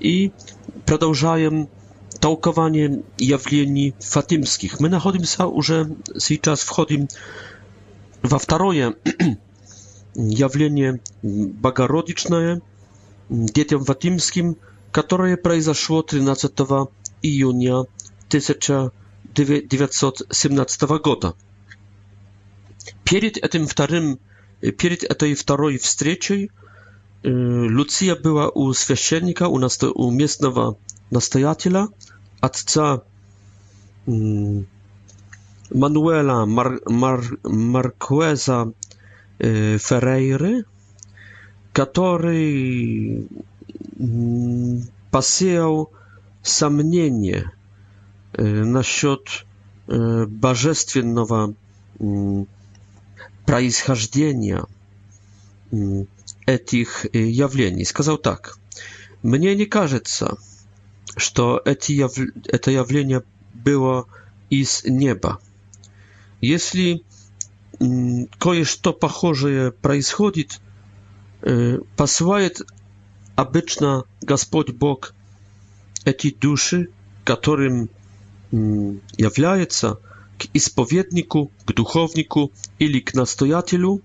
и продолжаем толкование явлений фатимских. Мы находимся уже сейчас, входим во второе явление богородичное детям фатимским, которое произошло 13 июня 1917 года. Перед этим вторым, перед этой второй встречей – Y, Lucia była u świeczennika, u, u miejscowego nastojatela, ojca mm, Manuela Mar Marqueza y, Ferreira, który mm, pasiał samnienie y, na счет bożestwiennego происхождения этих явлений, сказал так. Мне не кажется, что эти яв... это явление было из неба. Если кое-что похожее происходит, посылает обычно Господь Бог эти души, которым является, к исповеднику, к духовнику или к настоятелю,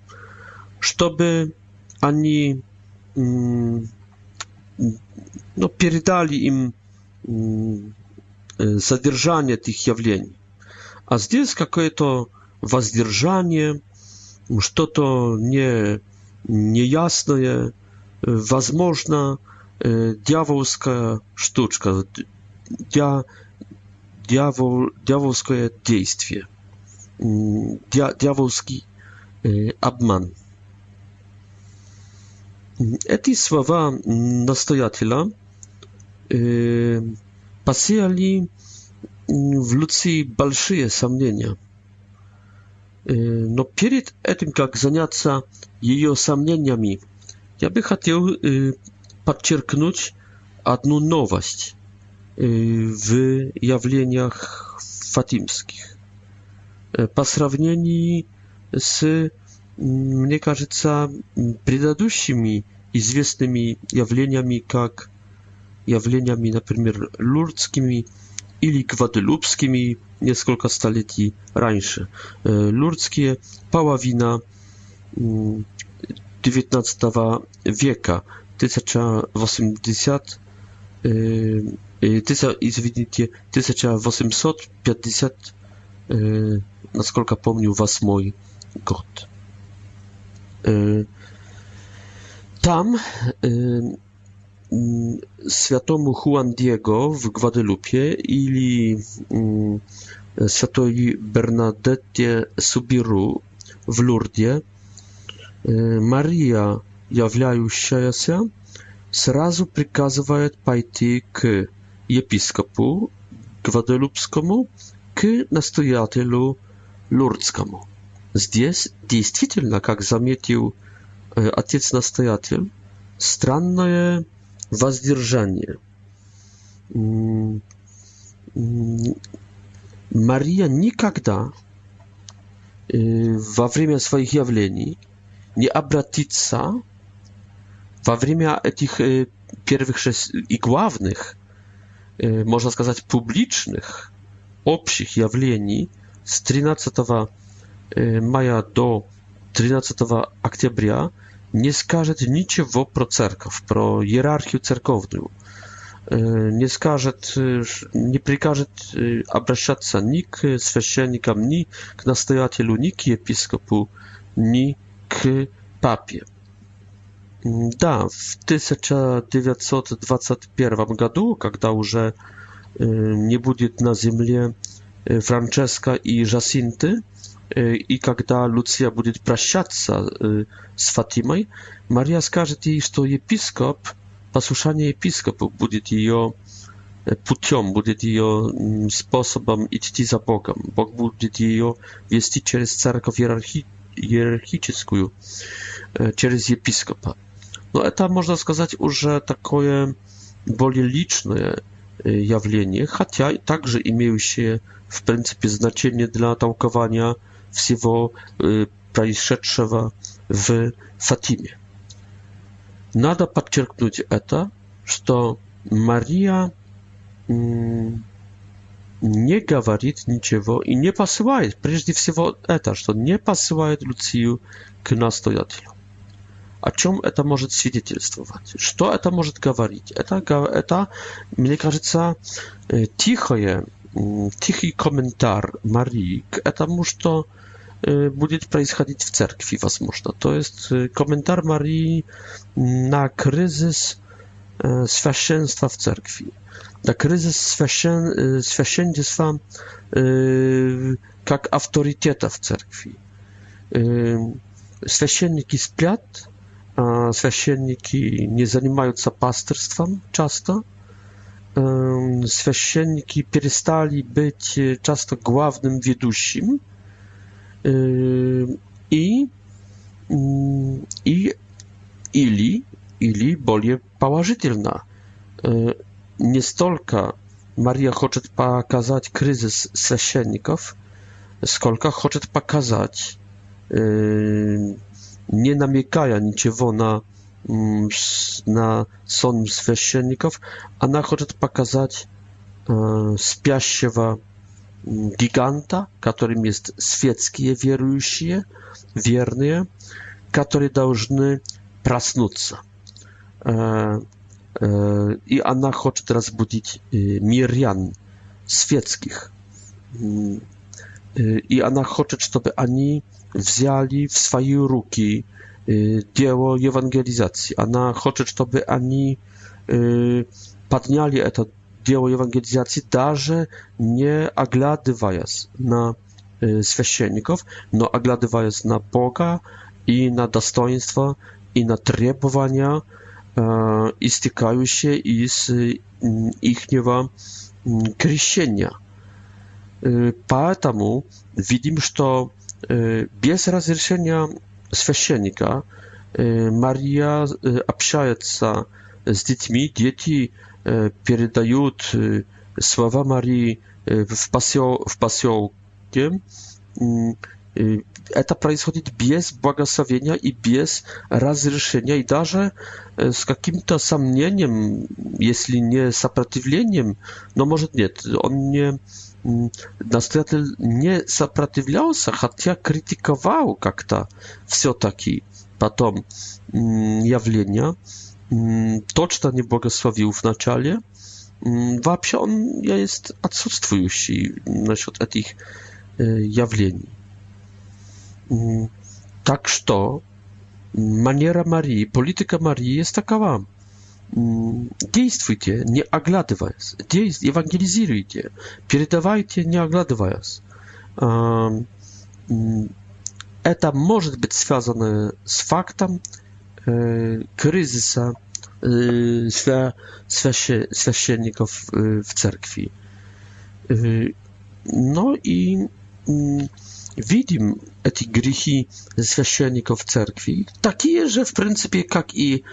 чтобы ani ну, передали им содержание этих явлений. А здесь какое-то воздержание, что-то не, неясное, возможно, дьявольская штучка, дья, дьявол, дьявольское действие, дьявольский обман. Эти слова настоятеля посеяли в Луции большие сомнения. Но перед этим, как заняться ее сомнениями, я бы хотел подчеркнуть одну новость в явлениях фатимских по сравнению с мне кажется, предыдущими известными явлениями, как явлениями, например, лурдскими или гваделупскими несколько столетий раньше. Лурдские половина XIX века, 1080 извините, 1850, насколько помню, восьмой год. Tam Światomu Juan Diego w Guadalupe ili Świętej Bernadette Subiru w Lourdes Maria, являющаяся, сразу приказывает пойти к епископу Гваделупскому, к настоятелю Лурдскому. Здесь действительно, как заметил отец-настоятель, странное воздержание. Мария никогда во время своих явлений не обратится во время этих первых шесть и главных, можно сказать, публичных, общих явлений с 13 Y, maja do 13 października nie skaże niczego pro cerkow, pro hierarchię cerkowną. Y, nie skaże, nie przykaże y, obracać nik święcennikom, ni k nastojatelu, ni episkopu, ni papie. Da, w 1921 roku, kiedy że nie będzie na ziemi Francesca i Jacinty, И когда Луция будет прощаться с Фатимой, Мария скажет ей, что епископ, послушание епископу будет ее путем, будет ее способом идти за Богом. Бог будет ее вести через церковь иерархи иерархическую, через епископа. Но это, можно сказать, уже такое более личное явление, хотя также имеющее, в принципе, значение для толкования всего происшедшего в Фатиме. Надо подчеркнуть это, что Мария не говорит ничего и не посылает, прежде всего это, что не посылает Люцию к настоятелю. О чем это может свидетельствовать? Что это может говорить? Это, это мне кажется, тихое, тихий комментарий Марии к этому, что будет происходить в церкви, возможно. То есть комментарий Марии на кризис священства в церкви. На кризис священ, священства как авторитета в церкви. Священники спят, священники не занимаются пасторством часто, священники перестали быть часто главным ведущим, Yy, i mm, i ili ili bolje pałażytelna yy, yy, nie stolka Maria chce pokazać kryzys sesienników skolka chce pokazać nie namiekaja wona mm, na z sąd a ona chce pokazać spiaszewa e, giganta, которым есть светские верующие, верные, которые должны проснуться. И она хочет разбудить мирян светских. И она хочет, чтобы они взяли в свои руки дело евангелизации. Она хочет, чтобы они подняли этот делу евангелизации даже не оглядываясь на священников, но оглядываясь на Бога и на достоинство и на требования, истекающие из ихнего крещения. Поэтому видим, что без разрешения священника Мария общается с детьми, дети передают слова Марии в, посел, в поселке. Это происходит без благословения и без разрешения, и даже с каким-то сомнением, если не сопротивлением, но может нет, он не настоятель не сопротивлялся, хотя критиковал как-то все-таки потом явления. Mm, to czy to nie błogosławił w naczale, mm, w ogóle on jest odsutstwujący na świat tych y, jawlenii. Mm, tak, że maniera Marii, polityka Marii jest taka, takowa. Действуйте, nie оглядываясь. Действуйте, евангелизируйте. Передавайте, nie оглядываясь. Это może być связано z faktem E, kryzysa dla e, świeczników e, w cerkwi. No i mm, widzimy te grzechy świeczników w cerkwi, takie, że w pryncypie jak i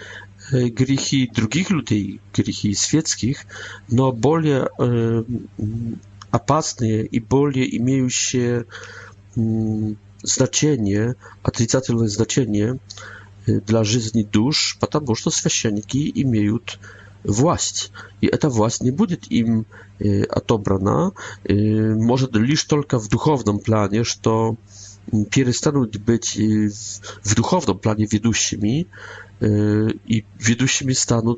grzechy drugich ludzi, grzechy świeckich, no bardziej mm, apasne i bardziej mają się mm, znaczenie, atrycjatywne znaczenie, y, dla żyzni dusz, ponieważ to święcieniki i mają władzę. I ta władza nie będzie im e, odebrana, e, może lisz tylko w duchownym planie, że mm, przestaną być e, w duchownym planie wiedzącymi i wiedzącymi staną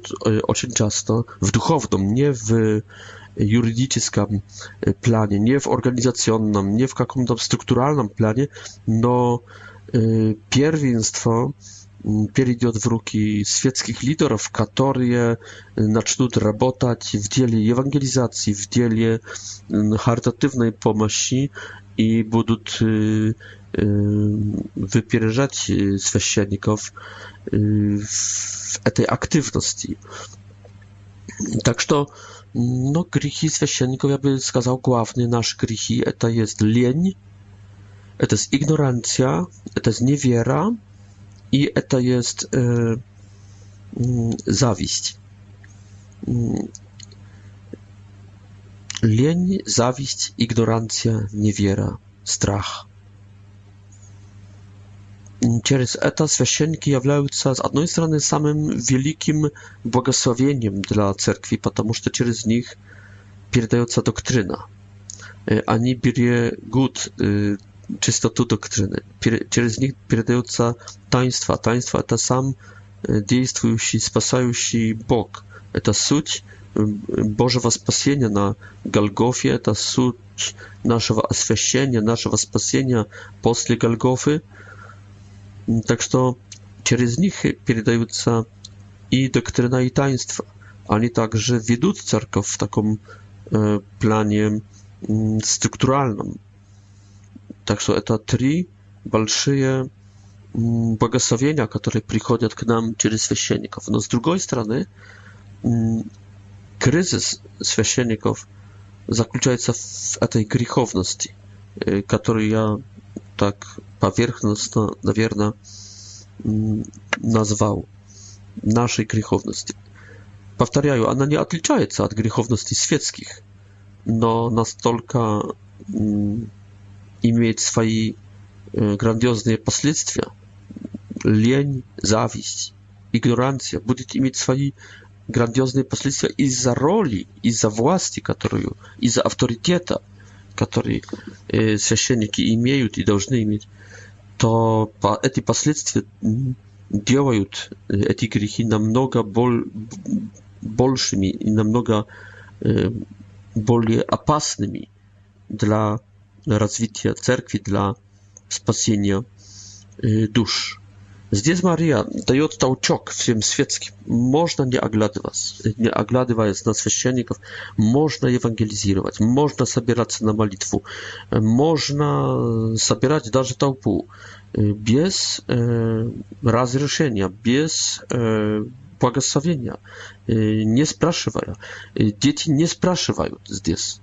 bardzo często w duchownym, nie w juridycznym planie, nie w organizacyjnym, nie w jakimś strukturalnym planie, no pierwieństwo перейдет в руки светских лидеров, которые начнут работать в деле евангелизации, в деле харитативной помощи и будут выпережать священников в этой активности. Так что no, grzechy święcienników, ja bym сказал, główny nasz grzechy, to jest leń, to jest ignorancja, to jest niewiera, i to jest zawiść. Lień, zawiść, ignorancja, niewiera, strach. Через это священники являются, с одной стороны, самым великим благословением для церкви, потому что через них передается доктрина. Они берегут чистоту доктрины. Через них передается таинство. Таинство – это сам действующий, спасающий Бог. Это суть Божьего спасения на Голгофе, это суть нашего освящения, нашего спасения после Голгофы. Так что через них передаются и доктрина, и таинства. Они также ведут церковь в таком плане структуральном. Так что это три большие благословения, которые приходят к нам через священников. Но с другой стороны, кризис священников заключается в этой греховности, которую я так поверхностно, наверное, назвал нашей греховности. Повторяю, она не отличается от греховности светских, но настолько имеет свои э, грандиозные последствия. Лень, зависть, игнорантия будет иметь свои грандиозные последствия из-за роли, из-за власти, которую, из-за авторитета, который э, священники имеют и должны иметь, то по, эти последствия делают э, эти грехи намного бол, большими и намного э, более опасными для развития церкви, для спасения душ. Здесь Мария дает толчок всем светским. Можно не оглядываться, не оглядываясь на священников, можно евангелизировать, можно собираться на молитву, можно собирать даже толпу без э, разрешения, без э, благословения, э, не спрашивая. Дети не спрашивают здесь.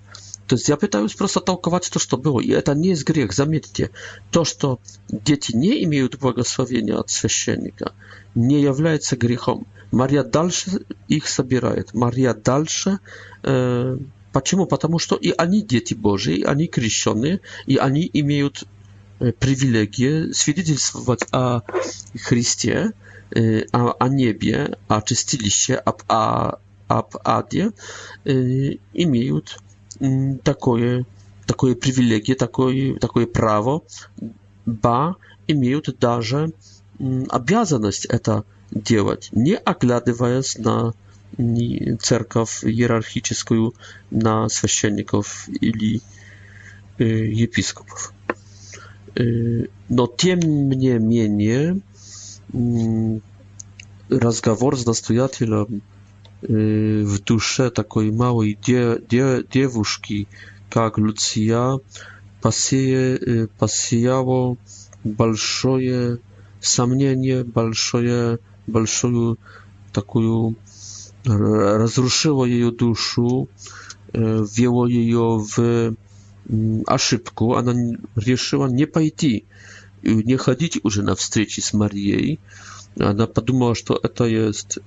То есть я пытаюсь просто толковать то, что было. И это не есть грех, заметьте. То, что дети не имеют благословения от священника, не является грехом. Мария дальше их собирает. Мария дальше... Э, почему? Потому что и они дети Божьи, и они крещенные, и они имеют привилегии свидетельствовать о Христе, э, о, о небе, о чистилище, об, о, об аде, э, имеют такое, такое привилегия, такое, такое право, ба имеют даже обязанность это делать, не оглядываясь на церковь иерархическую, на священников или э, епископов. Э, но тем не менее разговор с настоятелем w душе такой małej де, де, девушки, как Луция, посея, посеяло большое сомнение, большое, большую такую разрушило ее душу, wzięło ее в ошибку, она решила не пойти, не ходить уже на встречи с Марией, она подумала, что это есть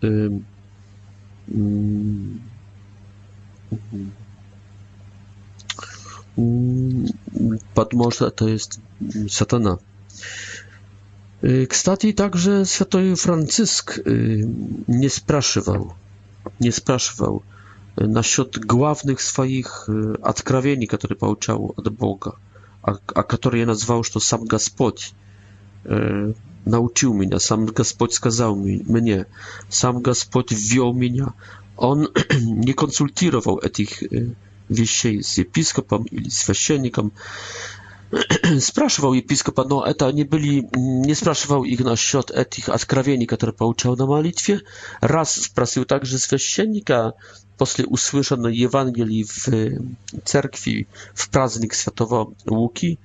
Padmosza to jest satana. Y, Kstati także święty Franciszek y, nie spraszywał, nie spraszywał y, na счет głównych swoich odkrawieni, które pouczał od Boga, a, a które nazywał, że to sam Gospodź. E, nauczył mnie, sam Gospodź skazał mnie, sam Gospodź wziął mnie. On nie konsultował tych rzeczy z episkopem i świeczennikiem. Spraszywał episkopa, no eta nie byli, nie spraszywał ich na śród etich odkrawieni, które pouczał na malitwie. Raz sprasił także świeczennika, posle usłyszano Ewangelii w e, cerkwi w praznik światowo Łuki,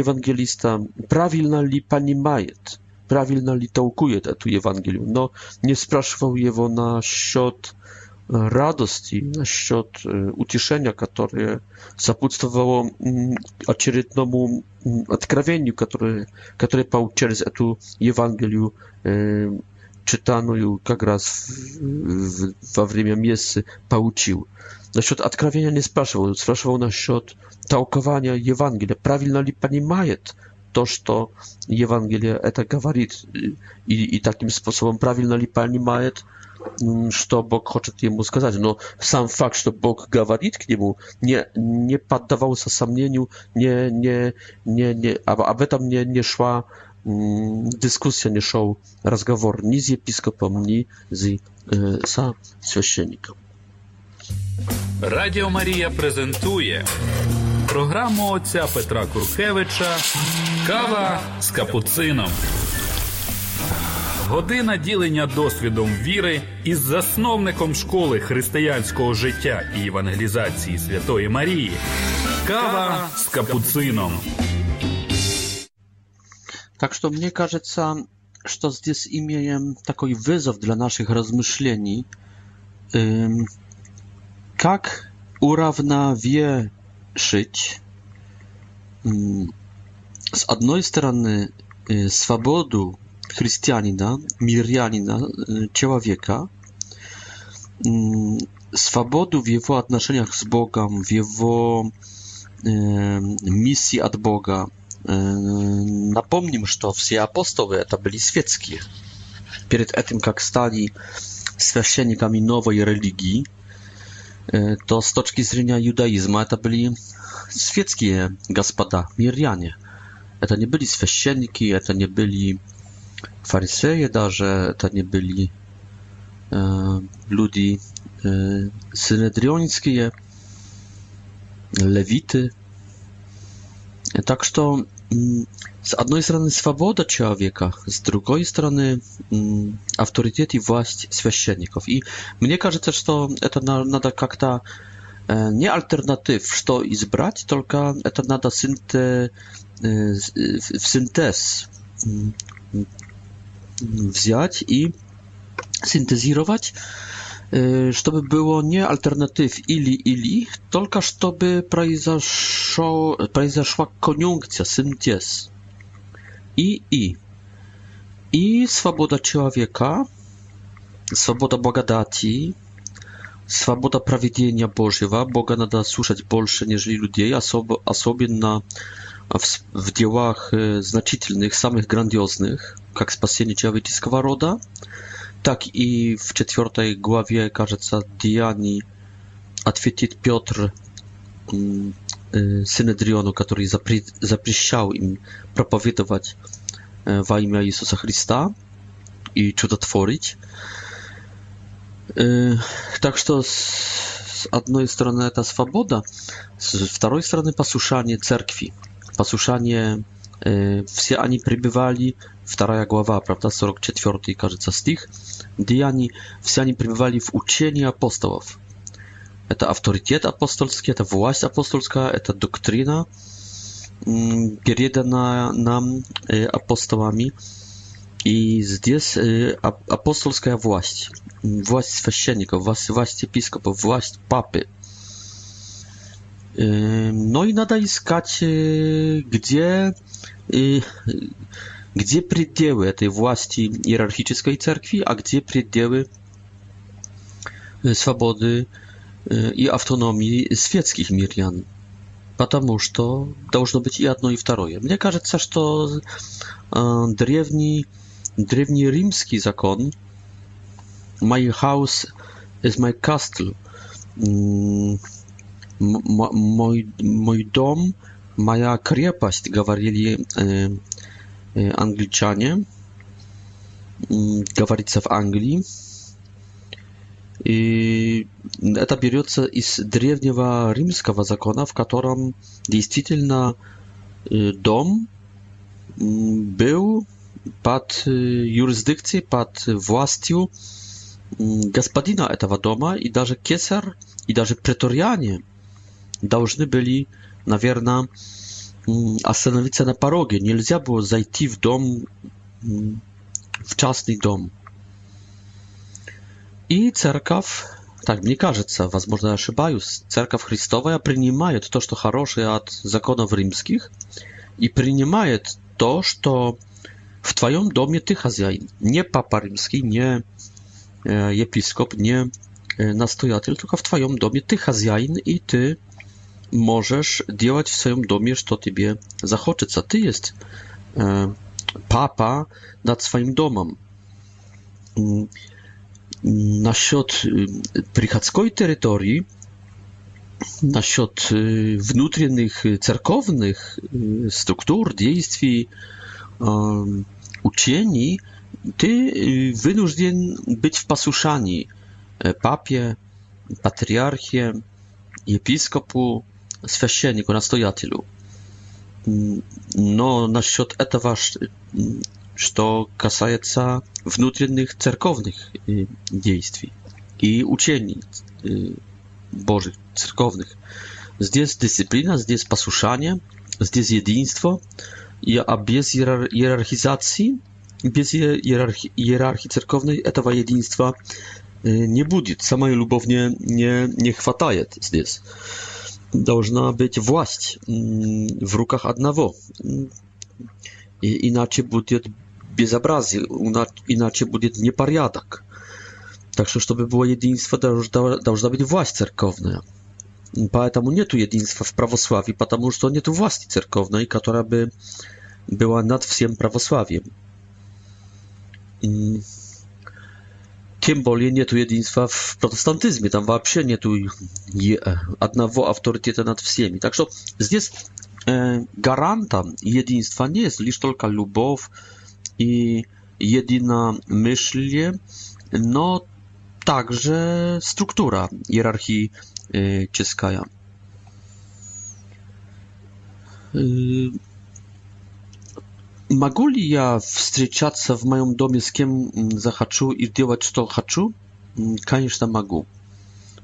ewangelista, prawilna li pani majet, prawilna li tołkuje tu Ewangelium. No, nie sprawszwał jego na счет e, radości, na счет e, ucieszenia, które zapudstowało очередному mm, mm, odkrawieniu, które, które pał przez tu Ewangelię e, czytaną jak raz w, w, W. W. W. W насчет откровения не спрашивал, он спрашивал насчет толкования Евангелия. Правильно ли понимает то, что Евангелие это говорит, и, и таким способом правильно ли понимает, что Бог хочет ему сказать. Но сам факт, что Бог говорит к нему, не, не поддавался сомнению, не, не, не, не, об, об этом не, не шла дискуссия, не шел разговор ни с епископом, ни с э, со священником. Радіо Марія презентує програму отця Петра Куркевича Кава з капуцином. Година ділення досвідом віри із засновником школи християнського життя і евангелізації Святої Марії. Кава з капуцином. Так що мені кажеться, що здесь имеем такой визов для наших розмишлень. Ем, tak уравновешить с одной стороны свободу христианина, мирянина, человека, свободу в его отношениях с Богом, в его misji od Boga. Y, napomnij, że wszyscy apostoły to byli świeckie. Przed tym, jak stali święcennikami nowej religii, E, to z toczki zrynia judaizmu, to byli świeckie gospoda, mirjanie. E, to nie byli święcieniki, e, to nie byli faryseje, darze, to nie byli e, ludzi e, synedrionickie, lewity. Tak, że z jednej strony swoboda człowieka, z drugiej strony mm, autorytet i władz świeczników. I mnie każe też to, to nada jak ta e, nie alternatyw, co i zbrać, tylko to nada e, w syntez mm, wziąć i syntezować, e, żeby było nie alternatyw ili ili, tylko żeby произошła koniunkcja, syntez i i i swoboda człowieka, swoboda bogadaci, swoboda prawidłowienia Bożego, Boga nada słyszeć bolsze niż ludzie, a sobie w, w dziełach e, samych grandioznych, jak spasienie człowieczeństwa roda, tak i w czwartej głowie, кажется, Diani, odpowiedzi Piotr, mm, Y, Synedrionu, który zapreślał im propowiedować e, wajmia Jezusa Chrysta i cudotworzyć. Y, tak, że z jednej strony ta swoboda, z drugiej strony posłuszanie cerkwi, posłuszanie y, wszyscy ani przybywali, druga głowa, prawda, 44, każdy z tych, gdzie ani, wszyscy ani przybywali w uczeniu apostołów, это авторитет апостольский, это власть апостольская, это доктрина, переданная нам апостолами. И здесь апостольская власть, власть священников, власть, власть епископа, власть папы. No i nadal искать, gdzie, gdzie пределы этой власти иерархической церкви, а где пределы свободы церкви. Y, i autonomii świeckich Mirjan. Ponieważ to должно być i jedno i drugie. Mnie każe się, że to y, drewni drewni rzymski zakon My house is my castle. Mm, mój mój dom, moja krepaść, gawarili y, angielczanie. Mm, gawarica w Anglii. И это берется из древнего римского закона, в котором действительно э, дом был под э, юрисдикцией, под властью господина этого дома, и даже кесар, и даже преториане должны были, наверное, остановиться на пороге. Нельзя было зайти в дом, в частный дом. И церковь так мне кажется, возможно, я ошибаюсь, Церковь Христовая принимает то, что хорошее от законов римских, и принимает то, что в твоем доме ты хозяин. Не папа римский, не э, епископ, не э, настоятель, только в твоем доме ты хозяин, и ты можешь делать в своем доме, что тебе захочется. Ты есть э, папа над своим домом насчет приходской территории, насчет внутренних церковных структур, действий, учений, ты вынужден быть в послушании папе, патриархе, епископу, священнику, настоятелю. Но насчет этого что касается внутренних церковных действий и учений Божьих, церковных. Здесь дисциплина, здесь послушание, здесь единство, и, а без иерархизации, без иерархии, иерархии церковной этого единства не будет. Самой любовь не, не, не хватает здесь. Должна быть власть в руках одного. И иначе будет безобразие, иначе будет непорядок. Так что, чтобы было единство, должна быть власть церковная. Поэтому нет единства в православии, потому что нет власти церковной, которая бы była nad wsiem prawosławiem. Тем более нету единства в протестантизме, там вообще нету одного авторитета над всеми. Так что здесь гарантом единства не есть лишь только любовь, i jedyna myśl, no także struktura hierarchii y, czeskiej. Y, Maguli ja spotkać się w moim domie z kim mm, zachaczu i robić co chcę? Oczywiście mogę.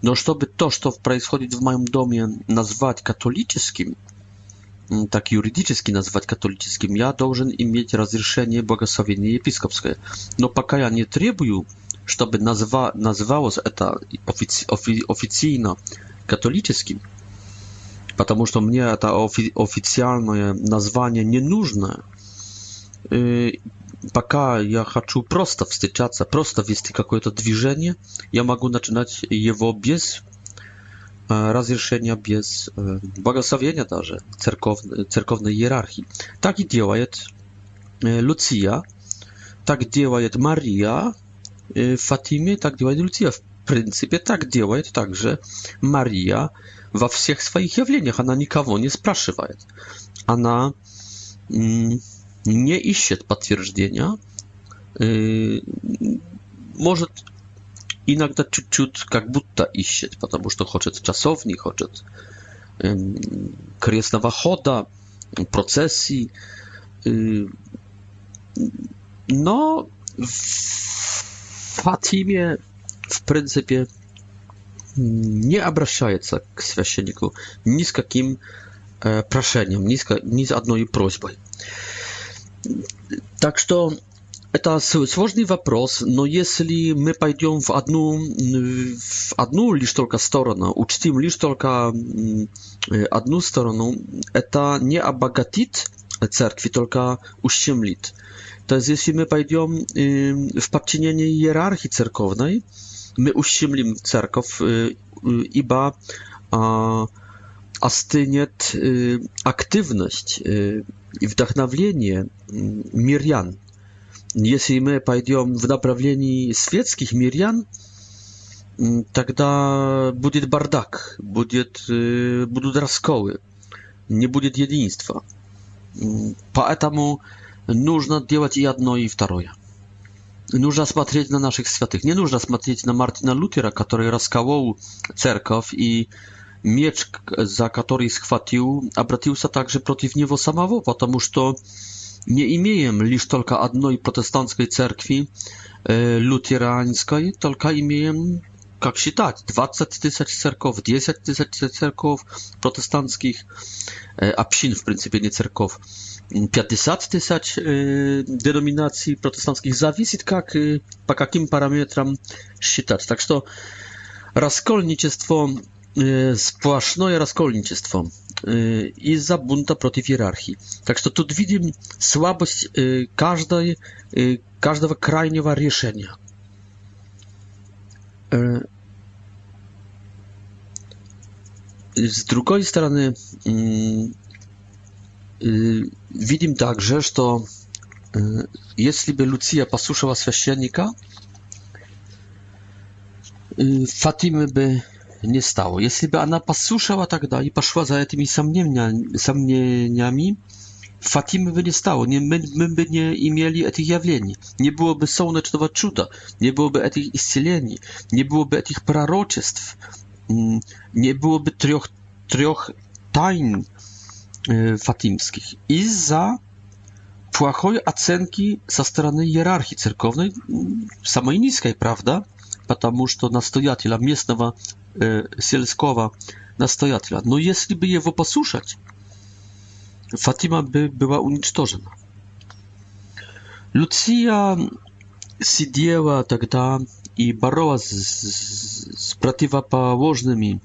No, żeby to, co mm, происходит w moim domie nazwać katolickim, так юридически назвать католическим, я должен иметь разрешение благословения епископское. Но пока я не требую, чтобы назва, называлось это офици, офи, официально католическим, потому что мне это офи, официальное название не нужно. И пока я хочу просто встречаться, просто вести какое-то движение, я могу начинать его без разрешения без благословения даже церковной, церковной иерархии. Так и делает Луция, так делает Мария в Фатиме, так делает Луция. В принципе, так делает также Мария во всех своих явлениях. Она никого не спрашивает. Она не ищет подтверждения может иногда чуть-чуть как будто ищет, потому что хочет часовни, хочет крестного хода, процессий. Но в Фатиме, в принципе, не обращается к священнику ни с каким прошением, ни с, ни с одной просьбой. Так что Это сложный вопрос, но если мы пойдем в одну, в одну лишь только сторону, учтим лишь только одну сторону, это не обогатит церкви, только ущемлит. То есть если мы пойдем в подчинение иерархии церковной, мы ущемлим церковь, ибо остынет активность и вдохновление мирян – Если мы пойдем в направлении светских мирян, тогда будет бардак, будет, будут расколы, не будет единства. Поэтому нужно делать и одно, и второе. Нужно смотреть на наших святых. Не нужно смотреть на Мартина Лютера, который расколол церковь, и меч, за который схватил, обратился также против него самого, потому что nie imieję lisz tylko jednej protestanckiej cerkwi e, luterańskiej, tylko imieję, jak się tak, 20 tysięcy cerków, 10 tysięcy cerków protestanckich, e, a psin w pryncypie nie cerków, 50 tysięcy e, denominacji protestanckich, zawisi jak, e, po jakim parametram się tak. Tak, to raskolnictwo, e, spłaszczone raskolnictwo из-за бунта против иерархии. Так что тут видим слабость каждой, каждого крайнего решения. С другой стороны, видим также, что если бы Луция послушала священника, Фатима бы nie stało. Jeśli by ona posłuchała tak dalej, paszła za tymi samnieniami, Fatimy by nie stało, nie, my, by nie mieli tych jawieni, nie byłoby słonecznego czuda, nie byłoby tych istnieni, nie byłoby tych proroczeństw, mm, nie byłoby trzech, trzech tajn e, fatimskich. I za płachoj ocenki ze strony hierarchii cyrkownej, mm, samej niskiej, prawda? Потому что настоятеля местного сельского настоятеля. Но если бы его послушать, Фатима бы была уничтожена. Люция сидела тогда и боролась с, с противоположными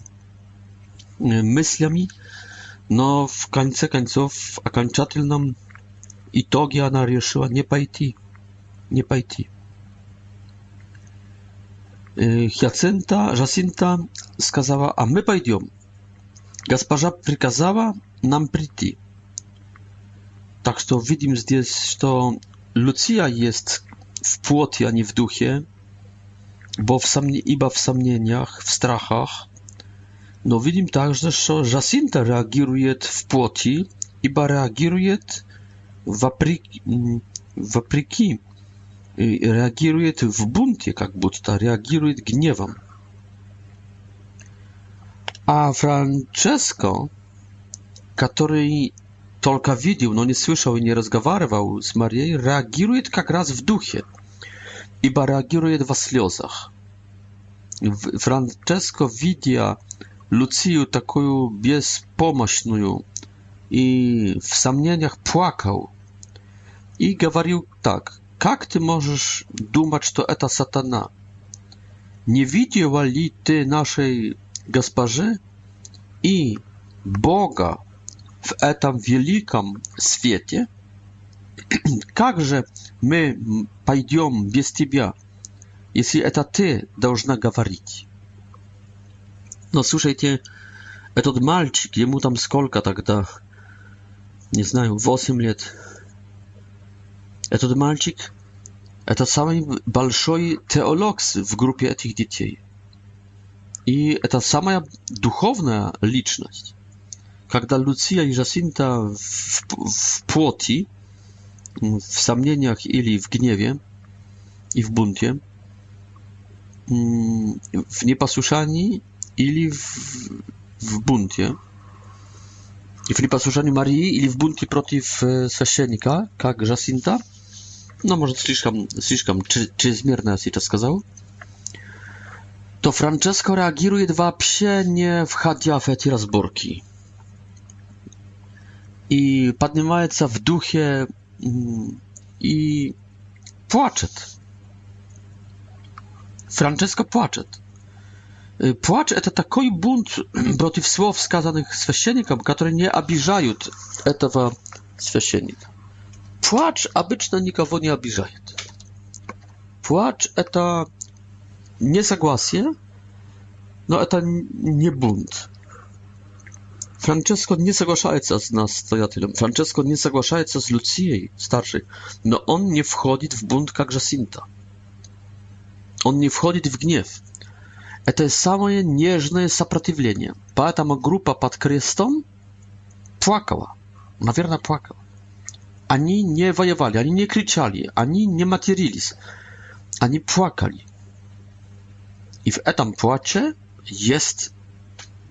мыслями, но в конце концов в окончательном итоге она решила не пойти, не пойти. Y, Jacinta, Жасинта сказала, «А мы пойдем. Госпожа приказала нам прийти». Так что видим здесь, что Lucja jest w płocie, a nie w duchie, bo w samnie, iba w samieniach, w strachach. No widzimy także, że Jacinta reaguje w płoci, iba reaguje wopреки, mm, wopреки и реагирует в бунте, как будто реагирует гневом. А Франческо, который только видел, но не слышал и не разговаривал с Марией, реагирует как раз в духе, ибо реагирует во слезах. Франческо, видя Luciju taką bezpomocną i w samnieniach płakał i gawarił tak Как ты можешь думать, что это сатана? Не видела ли ты нашей госпожи и Бога в этом великом свете? Как же мы пойдем без тебя, если это ты должна говорить? Но слушайте, этот мальчик, ему там сколько тогда? Не знаю, 8 лет, Этот мальчик – это самый большой теолог в группе этих детей. И это самая духовная личность. Когда Люция и Жасинта в, в плоти, в сомнениях или в гневе и в бунте, в непослушании или в, в бунте, и в непослушании Марии или в бунте против священника, как Жасинта – no może слишком, слишком, czy zmierne jest czas сказал, to Francesco reaguje вообще nie wchodzi w te rozborki. I podnieje się w duchie mm, i płacze. Francesco płacze. Y, płacz to taki bunt przeciw słów skazanych święcieniom, które nie abijają tego święcienika. Płacz обычно nikogo nie обижает. Płacz eta nie согласie, no eta nie bunt. Francesco nie zgłaszaje się z nas nastojatelem. Francesco nie zgłaszaje się z Lucijej, starszej. No on nie wchodzi w bunt jak Jacinta. On nie wchodzi w gniew. To jest samoje nieżne zaprzeciwienie. Dlatego grupa pod krzyżem płakała. Na pewno płakała ani nie wojowali, ani nie krzyczali, ani nie materili, ani płakali. I w etam płacze jest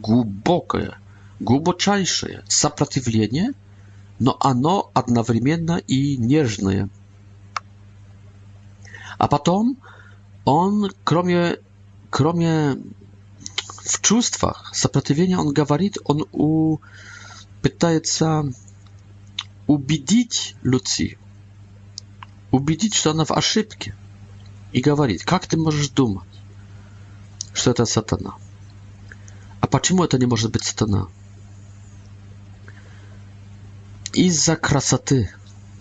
głębokie, głębocze zaprzeciwienie, no a ano jednocześnie i nieżne. A potem on, kromie, kromie w czuściach, zaprzeciwienia, on gawarit, on u, pytaje się, убедить Люци, убедить, что она в ошибке, и говорить, как ты можешь думать, что это сатана? А почему это не может быть сатана? Из-за красоты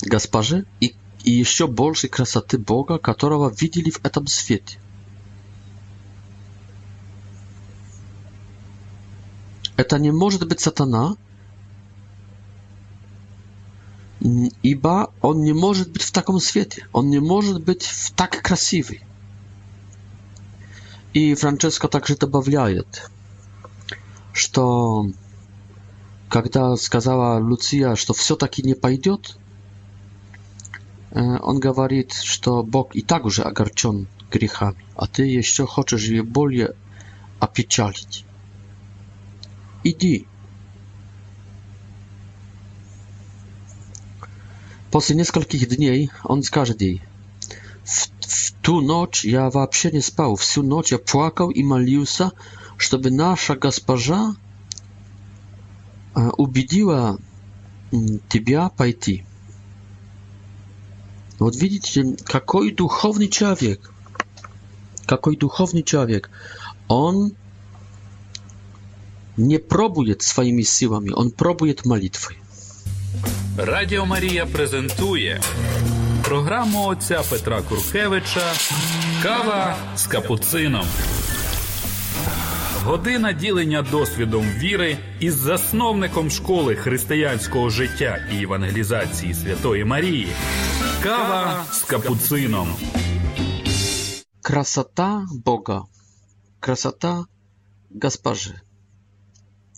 госпожи и, и еще большей красоты Бога, которого видели в этом свете. Это не может быть сатана, ибо он не может быть в таком свете, он не может быть так красивый. И Франческо также добавляет, что когда сказала Луция, что все-таки не пойдет, он говорит, что Бог и так уже огорчен грехами, а ты еще хочешь ее более опечалить. Иди, После нескольких дней он скажет ей, в, в ту ночь я вообще не спал, всю ночь я плакал и молился, чтобы наша госпожа убедила тебя пойти. Вот видите, какой духовный человек. Какой духовный человек. Он не пробует своими силами, он пробует молитвой. Радіо Марія презентує програму отця Петра Куркевича Кава з капуцином. Година ділення досвідом віри із засновником школи християнського життя і евангелізації Святої Марії. Кава з капуцином. Красота Бога. Красота Госпожи.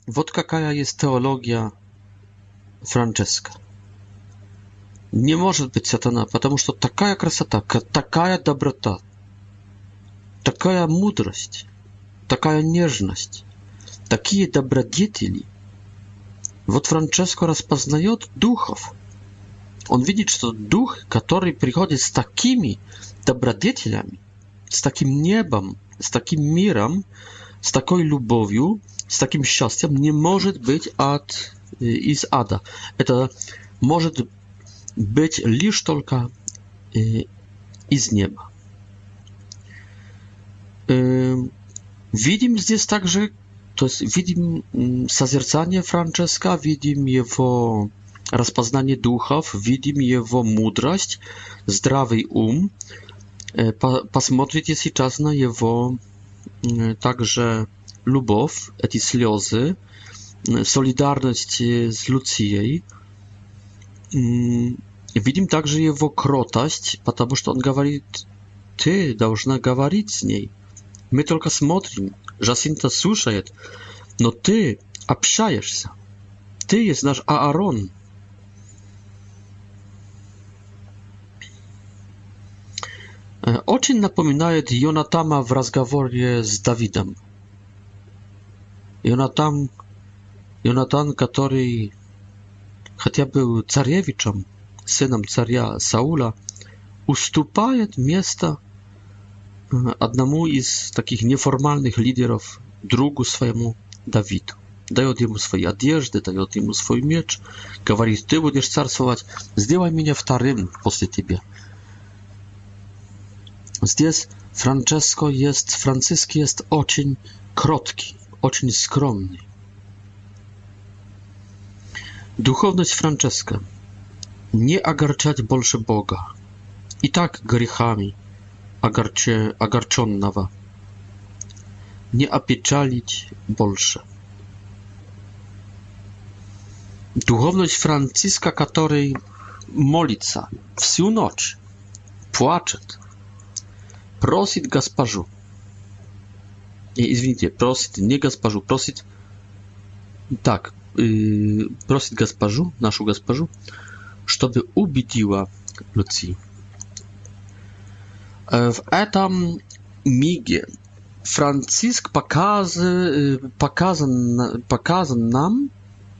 Вот какая есть теологія Франческа. Не может быть сатана, потому что такая красота, такая доброта, такая мудрость, такая нежность, такие добродетели. Вот Франческо распознает духов. Он видит, что дух, который приходит с такими добродетелями, с таким небом, с таким миром, с такой любовью, с таким счастьем, не может быть от, э, из ада. Это может być lisz tylko y, i z nieba. Y, widzimy zdzie także to jest widzimy mm, sazercanie Francesca, widzimy jego rozpoznanie duchów, widzimy jego mądrość, zdrowy um. Y, jest i czas na его także любовь, эти слёзы, solidarność z Люцией. Видим также его кротость, потому что он говорит «ты должна говорить с ней». Мы только смотрим, Жасинта слушает, но ты общаешься. Ты есть наш Аарон. Очень напоминает Йонатама в разговоре с Давидом. Йонатан, Йонатан, который хотя был царевичем, сыном царя Саула, уступает место одному из таких неформальных лидеров, другу своему Давиду. Дает ему свои одежды, дает ему свой меч, говорит, ты будешь царствовать, сделай меня вторым после тебя. Здесь Франческо есть, Франциск есть очень кроткий, очень скромный. Duchowność Franceska. Nie agarczać bolsze Boga. I tak grzechami agarczonnawa. Nie apieczalić bolsze. Duchowność Franciszka, której molica wsiu noc, płaczet, prosit gasparzu. Nie, извините, prosit, nie gasparzu, prosit. Tak, просит госпожу, нашу госпожу, чтобы убедила Люци. В этом миге Франциск показ, показан, показан нам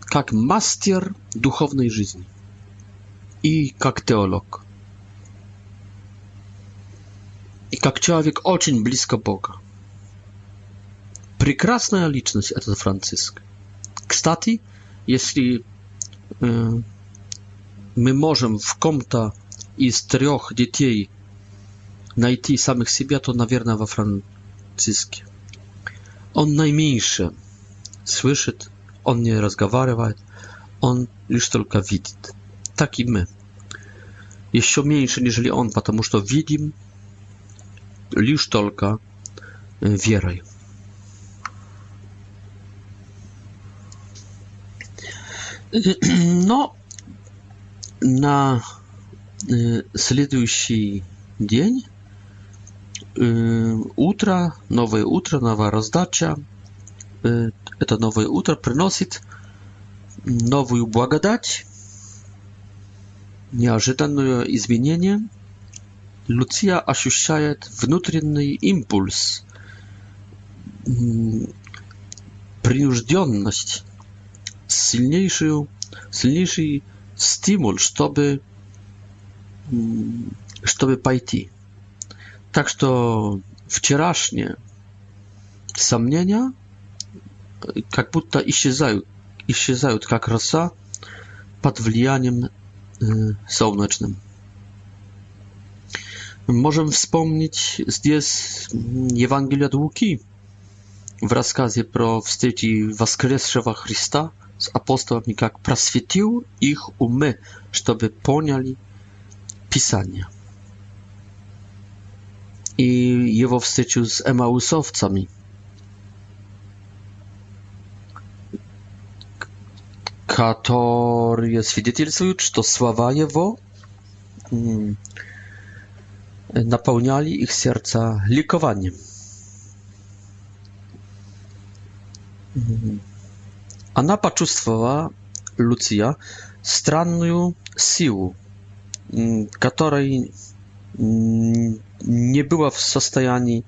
как мастер духовной жизни и как теолог. И как человек очень близко Бога. Прекрасная личность этот Франциск. Кстати, если э, мы можем в ком-то из трех детей найти самих себя, то, наверное, во Франциске. Он наименьше слышит, он не разговаривает, он лишь только видит. Так и мы. Еще меньше, нежели он, потому что видим лишь только верой. Но на следующий день, утро, новое утро, новая раздача, это новое утро приносит новую благодать, неожиданное изменение. Луция ощущает внутренний импульс, принужденность silniejszy, silniejszy stymul, żeby, żeby pójść. Tak, że wczorajsze samnienia, jak будто i się zają, jak rosa pod wlianiem e, y, słonecznym. Możemy wspomnieć zdjęć mm, Ewangelia Dłuki w rozkazie pro wstydzi Woskresszewa Chrysta, апостолом как просветил их умы, чтобы поняли Писание. И его встречу с эмаусовцами, которые свидетельствуют, что слова его наполняли их сердца ликованием. Mm-hmm. Она почувствовала, Луция, странную силу, которой не была в состоянии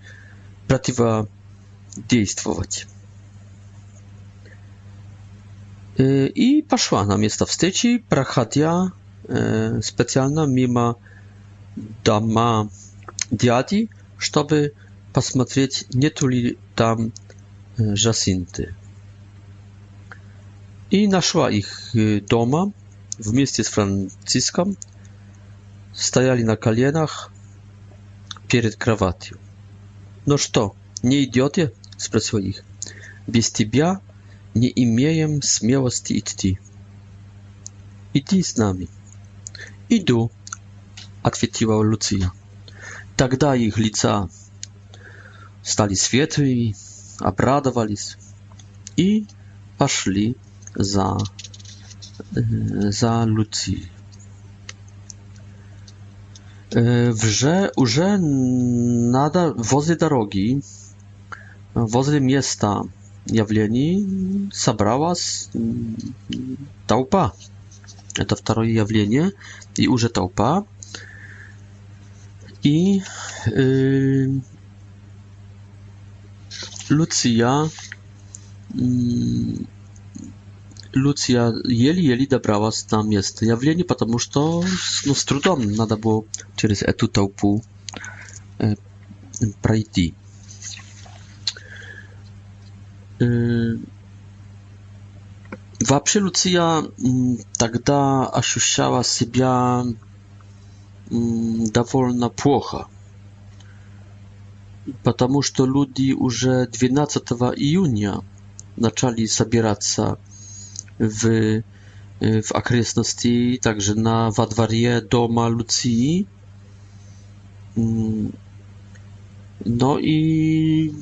противодействовать. И пошла на место встречи, проходя специально мимо дома дяди, чтобы посмотреть, нету ли там жасинты i naszła ich y, doma w mieście z Franciską. Stajali na kalienach przed krawatią. No co, nie idiotie? Spytała ich. Bez ciebie nie imieję śmiałości idti. Idź z nami. Idu, odpowiedziała Lucia. Тогда их лица стали светлыми, обрадовались и пошли za, y, za Lucy. Y, Wże, że nada wozy drogi, wozy miasta jawleni, zabrała z taupa. To drugie jawlenie i uże taupa. I y, Lucia mm, Люция еле-еле добралась на место явления, потому что ну, с трудом надо было через эту толпу э, пройти. Э, вообще Люция тогда ощущала себя довольно плохо, потому что люди уже 12 июня начали собираться w, w akresności, także na wadwarie doma Lucji. Mm. No i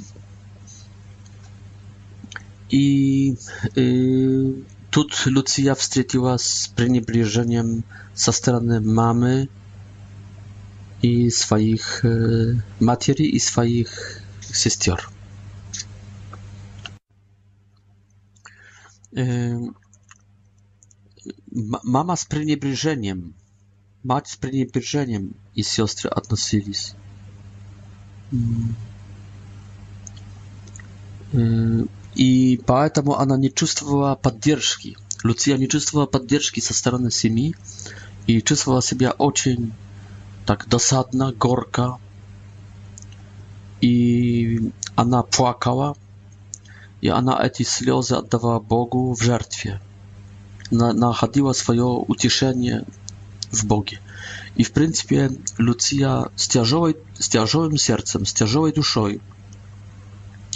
i y, tu Lucja z przeniebliżeniem ze strony mamy i swoich y, materii i swoich sestior. Y, mama z przeniebrzeniem, mać z przeniebrzeniem i siostry odnosili mm. y, i Mm. I поэтому ona nie czuła поддержки. Lucia nie czuła поддержки ze strony семьи i czuła siebie ocień tak dosadna, gorka. I ona płakała i ona te słzy oddawała Bogu w żertwie. находила свое утешение в Боге. И, в принципе, Люция с, тяжелой, с тяжелым сердцем, с тяжелой душой,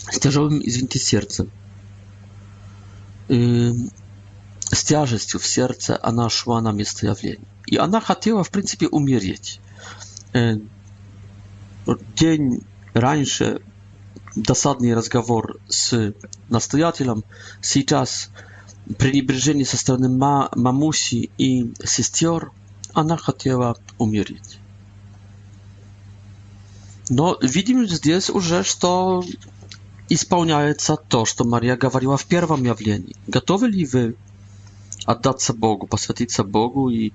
с тяжелым, извините, сердцем, э, с тяжестью в сердце она шла на место явления. И она хотела, в принципе, умереть. Э, день раньше досадный разговор с настоятелем, сейчас пренебрежение со стороны ма мамуси и сестер, она хотела умереть. Но видим здесь уже, что исполняется то, что Мария говорила в первом явлении. Готовы ли вы отдаться Богу, посвятиться Богу и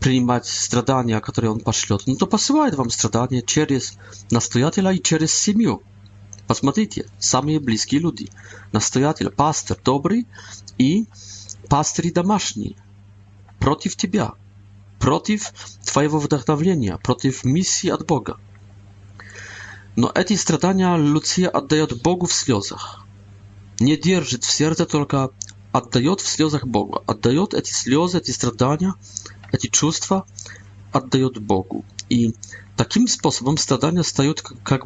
принимать страдания, которые Он пошлет? Ну то посылает вам страдания через настоятеля и через семью. Посмотрите, самые близкие люди. Настоятель, пастор, добрый, i pastry damaszni przeciw ciebie, przeciw twojego wdachnowienia, przeciw misji od Boga. No, e te stradania Lucja oddaje Bogu w slozach. Nie drży w serce, tylko oddaje w slozach Bogu. Oddaje e te slozy, e te stradania, te czuwa, oddaje Bogu. I takim sposobem stradania stają jak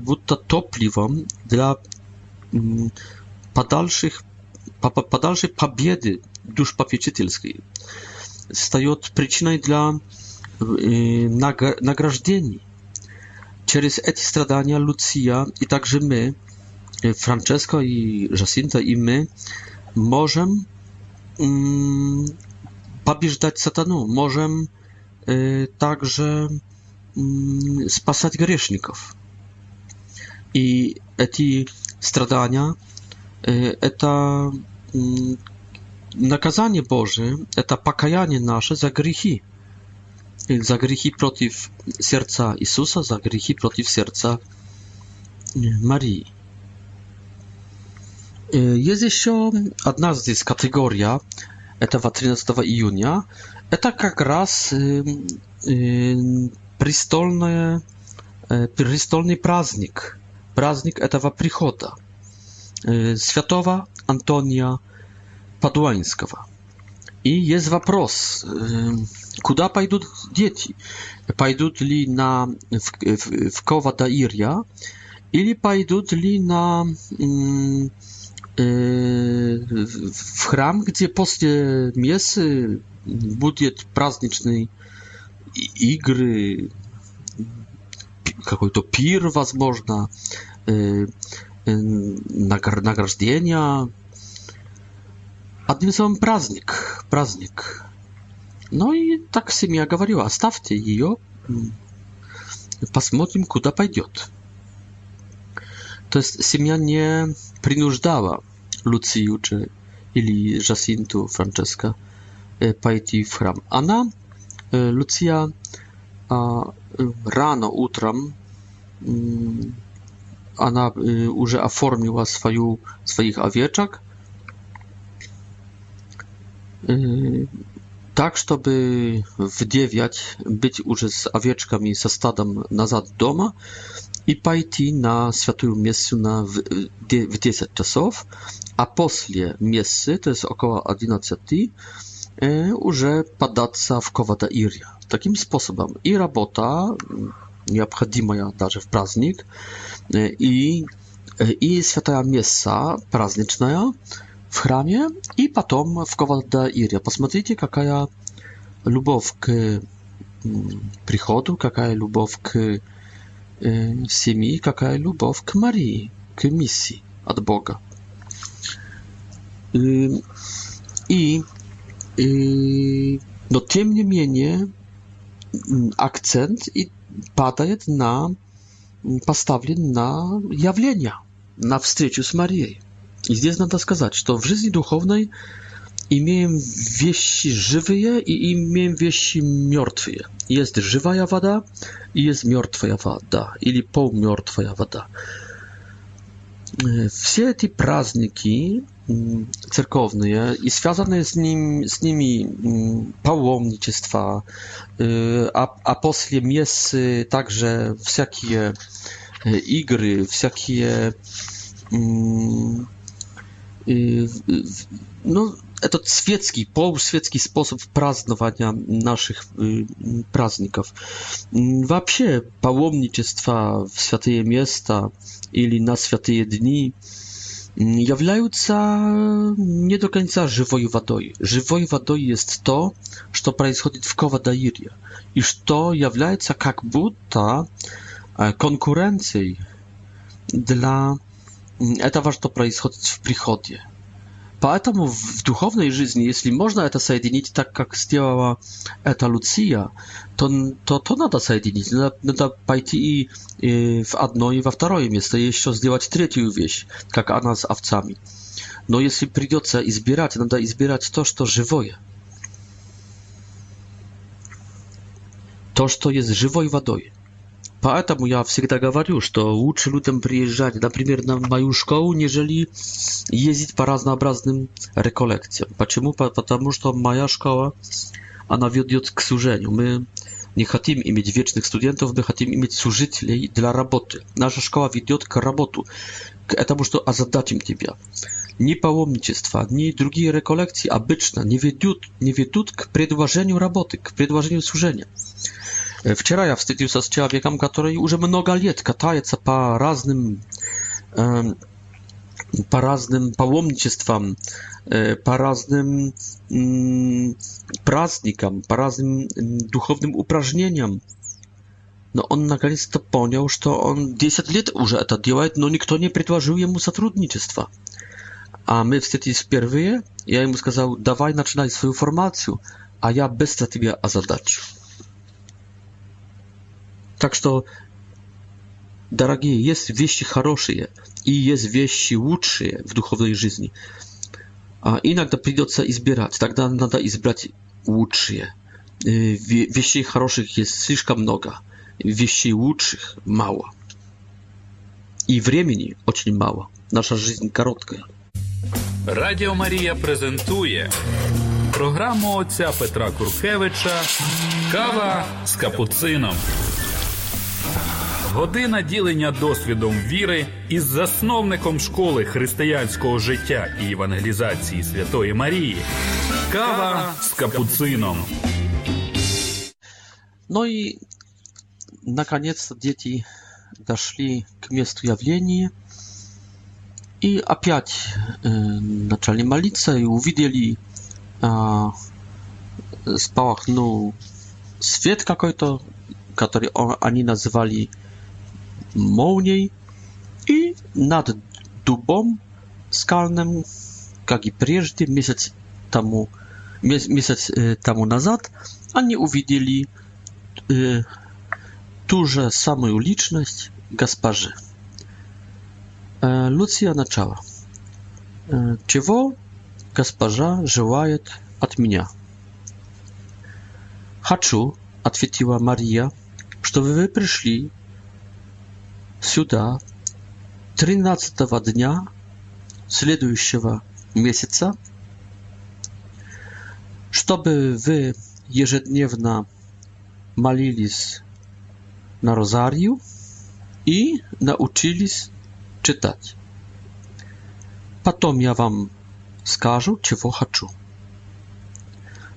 topliwą dla mm, dalszych по, по дальшей победы душпопечительской стает причиной для э, награждений. Через эти страдания Луция и также мы, Франческо и Жасинта и мы, можем м, побеждать сатану, можем э, также м, спасать грешников. И эти страдания – это nakazanie Boże, это покаяние наше за грехи. За грехи против сердца Иисуса, за грехи против сердца Марии. Есть еще одна здесь категория, этого 13 июня, это как раз престольное, престольный праздник, праздник этого прихода. Y, Światowa Antonia Padłańska. I jest wapros, y, kuda pójdą dzieci? Pójdą na w, w, w Kowa ili pójdą na mm, y, w chram, gdzie poste miesy budziet prazniczny i gry, jakoś to pir, was награждения. Одним словом, праздник, праздник. Ну и так семья говорила, оставьте ее, посмотрим, куда пойдет. То есть семья не принуждала Луцию или Жасинту Франческо пойти в храм. Она, Луция, рано утром она уже оформила свою, своих овечек tak, żeby w być już z awieczkami ze stadem nazad doma i pojść na świętą miejscu na w, y, w 10 czasów, a после miejscy, to jest około 11, już padać w kowata Iria. Takim sposobem i robota необходимая даже в праздник. И, и святая месса праздничная в храме, и потом в Ковалдаире. Посмотрите, какая любовь к приходу, какая любовь к семьи, какая любовь к Марии, к миссии от Бога. И, и но тем не менее акцент и падает на поставлен на явление, на встречу с Марией. И здесь надо сказать, что в жизни духовной имеем вещи живые и имеем вещи мертвые. Есть живая вода и есть мертвая вода или полмертвая вода. Э, все эти праздники Mm, cerkowny i związane jest z, nim, z nimi mm, pałomnictwa, y, apostle miesy, także wszelkie y, igry, wszelkie mm, y, no, to świecki, półświecki sposób praznowania naszych prazników. Вообще, паломничество w святые miasta, ili na святые dni являются не до конца живой водой. Живой водой есть то, что происходит в Ковадаире, и что является как будто конкуренцией для этого, что происходит в приходе. Поэтому в духовной жизни, если можно это соединить так, как сделала эта Луция, то, то, то надо соединить. Надо, надо пойти и, и в одно, и во второе место, и еще сделать третью вещь, как она с овцами. Но если придется избирать, надо избирать то, что живое. То, что есть живой водой. Поэтому я всегда говорю, что лучше людям приезжать, например, на мою школу, нежели ездить по разнообразным реколлекциям. Почему? Потому что моя школа, она ведет к сужению. Мы не хотим иметь вечных студентов, мы хотим иметь служителей для работы. Наша школа ведет к работу, к этому, что озадачим тебя. Ни паломничество, ни другие реколлекции обычно не ведут, не ведут к предложению работы, к предложению служения. Вчера я встретился с человеком, который уже много лет катается по разным по разным паломничествам, по разным праздникам, по разным духовным упражнениям. Но он наконец-то понял, что он 10 лет уже это делает, но никто не предложил ему сотрудничества. А мы встретились впервые, я ему сказал, давай начинай свою формацию, а я быстро тебя озадачу. Так что, дорогие, есть вещи хорошие и есть вещи лучшие в духовной жизни. А иногда придется избирать, тогда надо избрать лучшие. Вещей хороших есть слишком много, вещей лучших мало. И времени очень мало. Наша жизнь короткая. Радіо Марія презентує програму отця Петра Куркевича Кава з капуцином. Година ділення досвідом віри із засновником школи християнського життя і евангелізації Святої Марії. Кава з капуцином. Ну и наконец-то дети дошли к месту явления и опять э, начали молиться и увидели э, а, спалахнул свет какой-то, который они называли молний, и над дубом скальным, как и прежде, месяц тому, месяц тому назад, они увидели э, ту же самую личность госпожи. Э, Луция начала. Э, чего госпожа желает от меня? Хочу, ответила Мария, чтобы вы пришли сюда тринадцатого дня следующего месяца, чтобы вы ежедневно молились на розарию и научились читать. Потом я вам скажу, чего хочу.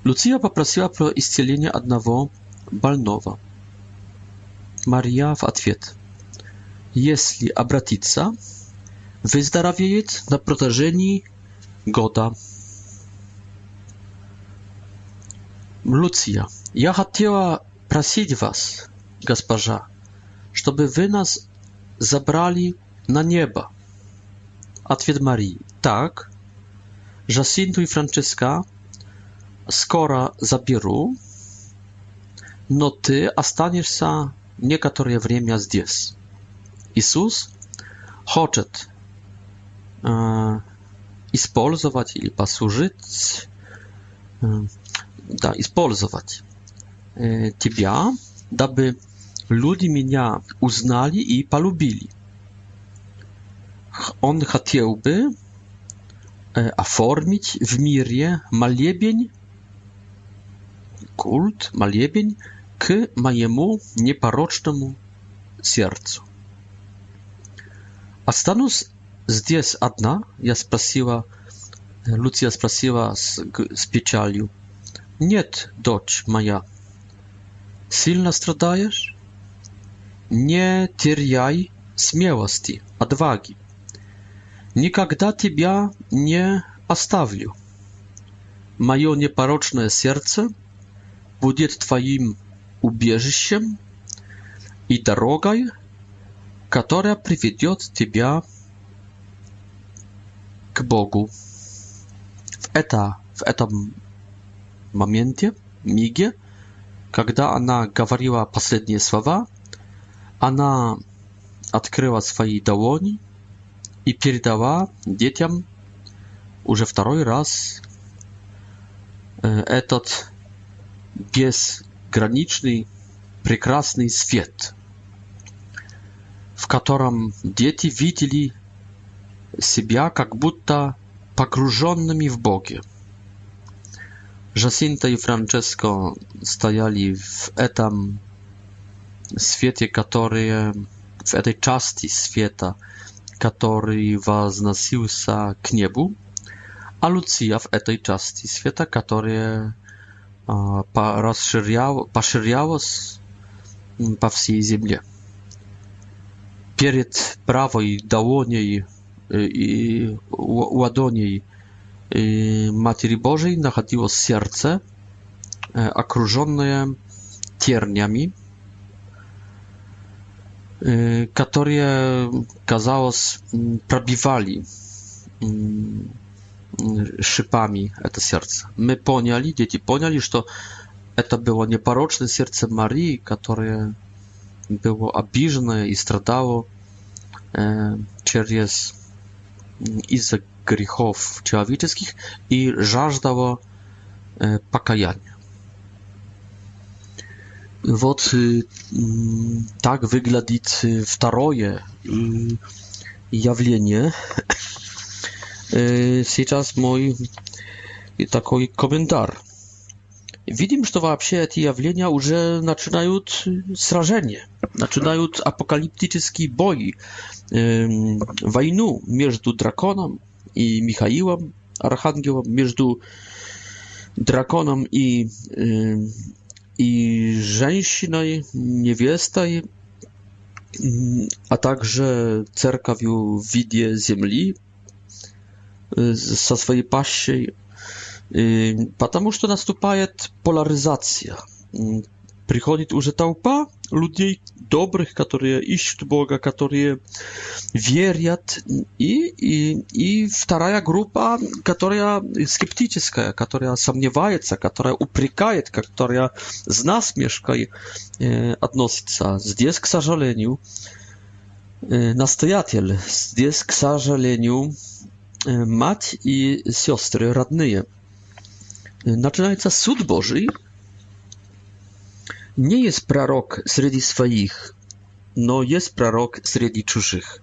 Луция попросила про исцеление одного больного. Мария в ответ – если обратиться, выздоровеет на протяжении года. Люция, я хотела просить вас, госпожа, чтобы вы нас забрали на небо. Ответ Марии. Так, Жасинту и Франциска скоро заберу, но ты останешься некоторое время здесь. Иисус хочет э, использовать или послужить, э, да, использовать э, тебя, дабы люди меня узнали и полюбили. Он хотел бы э, оформить в мире молебень, культ, молебень к моему непорочному сердцу останусь здесь одна я спросила люция спросила с, с печалью нет дочь моя сильно страдаешь не теряй смелости отваги никогда тебя не оставлю мое непорочное сердце будет твоим убежищем и дорогой которая приведет тебя к Богу. В, это, в этом моменте, миге, когда она говорила последние слова, она открыла свои долони и передала детям уже второй раз этот безграничный прекрасный свет – w którym dzieci widzieli siebie jak будто pogrążonymi w Bogie. Jacinta i Francesco stajali w etam świecie, który w tej części świata, który wznosił się k niebu, a Lucia w tej części świata, który rozszerzał, poszerzał mm, się po całej ziemi перед правой долоней и ладоней Матери Божией находилось сердце, окруженное тернями, которые, казалось, пробивали шипами это сердце. Мы поняли, дети поняли, что это было непорочное сердце Марии, которое było обижено и страдаło через из-за грехов человеческих и жаждало покаяния. Вот так выглядит второе явление. Сейчас мой такой комментарий. Видим, что вообще эти явления уже начинают сражение начинают апокалиптические бои, э, войну между драконом и Михаилом, архангелом, между драконом и, э, и женщиной, невестой, а также церковью в виде земли э, со своей пащей, потому что наступает поляризация – приходит уже толпа людей добрых, которые ищут Бога, которые верят, и, и, и вторая группа, которая скептическая, которая сомневается, которая упрекает, которая с насмешкой э, относится. Здесь, к сожалению, э, настоятель, здесь, к сожалению, э, мать и сестры родные. Начинается суд Божий, nie jest prorok среди swoich, no jest prorok среди чужих.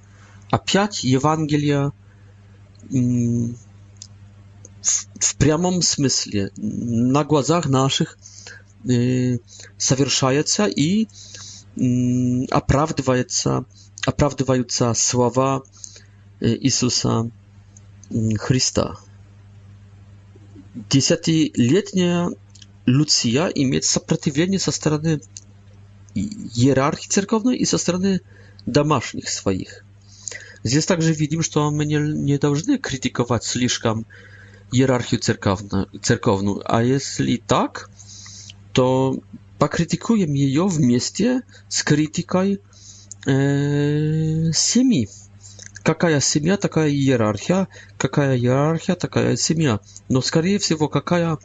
A piąć Ewangelia mm, w, w prawym sensie na głazach naszych y, i zawierzają się a oprawdywają się słowa y, Jezusa mm, Chrysta. letnia Lucja i mieć sprzeciwienie ze strony hierarchii cerkownej i ze strony damasznych swoich. Jest także widzimy, że my nie, nie powinniśmy krytykować zbyt hierarchii cerkowną, a jeśli tak, to pokrytykujemy jej w mieście z krytyką e, Kakaja Какая taka такая kakaja Какая taka такая No Но, скорее всего, какая...